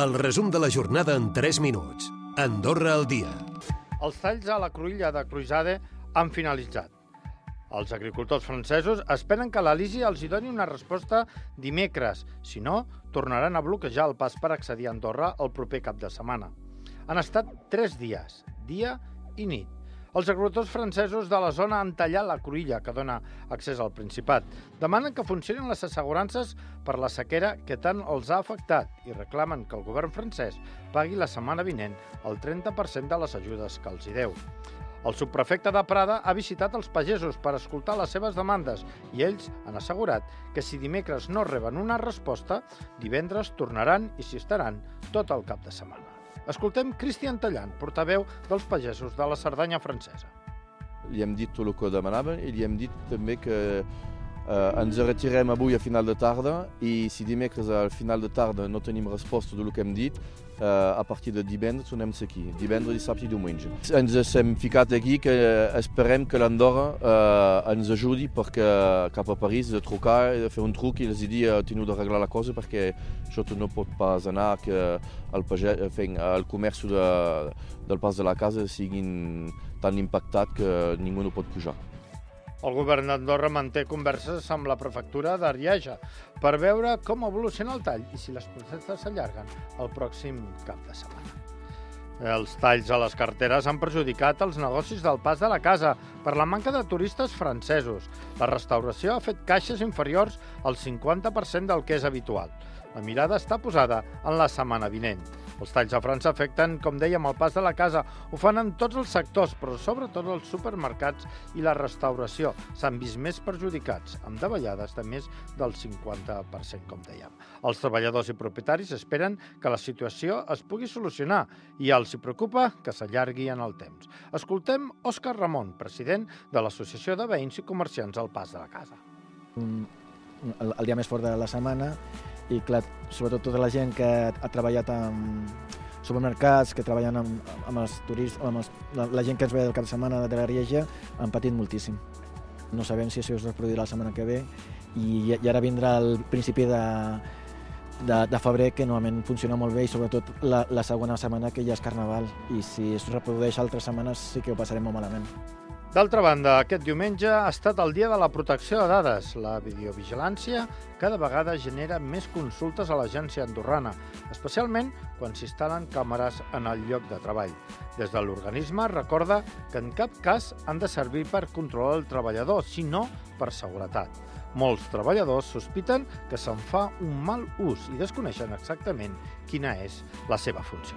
El resum de la jornada en 3 minuts. Andorra al dia. Els talls a la cruïlla de Cruïsade han finalitzat. Els agricultors francesos esperen que l'Elisi els hi doni una resposta dimecres. Si no, tornaran a bloquejar el pas per accedir a Andorra el proper cap de setmana. Han estat tres dies, dia i nit. Els agricultors francesos de la zona han tallat la cruïlla que dona accés al Principat. Demanen que funcionin les assegurances per la sequera que tant els ha afectat i reclamen que el govern francès pagui la setmana vinent el 30% de les ajudes que els hi deu. El subprefecte de Prada ha visitat els pagesos per escoltar les seves demandes i ells han assegurat que si dimecres no reben una resposta, divendres tornaran i s'hi estaran tot el cap de setmana. Escoltem Cristian Tallant, portaveu dels pagesos de la Cerdanya francesa. Li hem dit tot el que demanàvem i li hem dit també que eh, ens retirem avui a final de tarda i si dimecres al final de tarda no tenim resposta del que hem dit, eh, a partir de divendres tornem aquí, divendres, dissabte i diumenge. Ens hem ficat aquí que esperem que l'Andorra eh, ens ajudi perquè cap a París de trucar, de fer un truc i els dir eh, teniu d'arreglar la cosa perquè això no pot pas anar que el, page, fent, el comerç de, del pas de la casa siguin tan impactat que ningú no pot pujar. El govern d'Andorra manté converses amb la prefectura d'Arieja per veure com evoluciona el tall i si les processes s'allarguen el pròxim cap de setmana. Els talls a les carteres han perjudicat els negocis del pas de la casa per la manca de turistes francesos. La restauració ha fet caixes inferiors al 50% del que és habitual. La mirada està posada en la setmana vinent. Els talls a França afecten, com dèiem, el pas de la casa. Ho fan en tots els sectors, però sobretot els supermercats i la restauració s'han vist més perjudicats, amb davallades de més del 50%, com dèiem. Els treballadors i propietaris esperen que la situació es pugui solucionar i els hi preocupa que s'allargui en el temps. Escoltem Òscar Ramon, president de l'Associació de Veïns i Comerciants al Pas de la Casa. El, el dia més fort de la setmana i clar, sobretot tota la gent que ha treballat en supermercats, que treballen amb, amb els turistes, amb els, la, la gent que ens ve del cap de setmana de la Rieja, han patit moltíssim. No sabem si això es reproduirà la setmana que ve i, i ara vindrà el principi de, de, de febrer que normalment funciona molt bé i sobretot la, la segona setmana que ja és Carnaval i si es reprodueix altres setmanes sí que ho passarem molt malament. D'altra banda, aquest diumenge ha estat el dia de la protecció de dades. La videovigilància cada vegada genera més consultes a l'agència andorrana, especialment quan s'instal·len càmeres en el lloc de treball. Des de l'organisme recorda que en cap cas han de servir per controlar el treballador, sinó per seguretat. Molts treballadors sospiten que se'n fa un mal ús i desconeixen exactament quina és la seva funció.